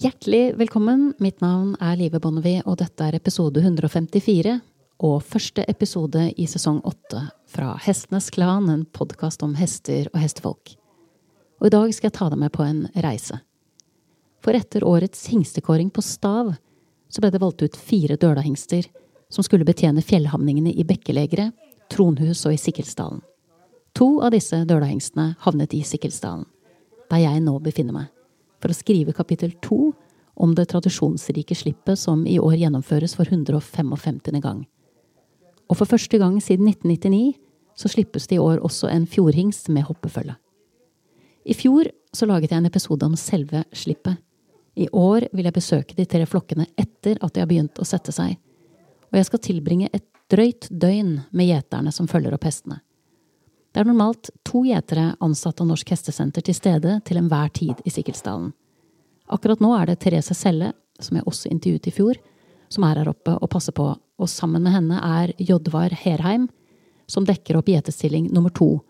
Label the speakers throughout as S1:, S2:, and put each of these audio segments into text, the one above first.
S1: Hjertelig velkommen. Mitt navn er Live Bonnevie, og dette er episode 154 og første episode i sesong åtte fra Hestenes Klan, en podkast om hester og hestefolk. Og i dag skal jeg ta deg med på en reise. For etter årets hingstekåring på Stav så ble det valgt ut fire dølahingster som skulle betjene fjellhamningene i Bekkelegeret, Tronhus og i Sikkelsdalen. To av disse dølahingstene havnet i Sikkelsdalen, der jeg nå befinner meg for å skrive kapittel to om det tradisjonsrike slippet som i år gjennomføres for 155. gang. Og for første gang siden 1999 så slippes det i år også en fjordhingst med hoppefølge. I fjor så laget jeg en episode om selve slippet. I år vil jeg besøke de tre flokkene etter at de har begynt å sette seg, og jeg skal tilbringe et drøyt døgn med gjeterne som følger opp hestene. Det er normalt to gjetere ansatt av Norsk Hestesenter til stede til enhver tid i Sikkelsdalen. Akkurat nå er det Therese Selle, som jeg også intervjuet i fjor, som er her oppe og passer på, og sammen med henne er Jodvar Herheim, som dekker opp gjetestilling nummer to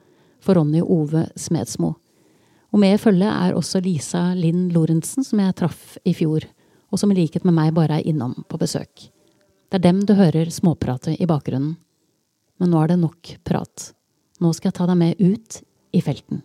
S1: for Ronny Ove Smedsmo. Og med i følget er også Lisa Linn Lorentzen, som jeg traff i fjor, og som i likhet med meg bare er innom på besøk. Det er dem du hører småprate i bakgrunnen. Men nå er det nok prat. Nå skal jeg ta deg med ut i felten.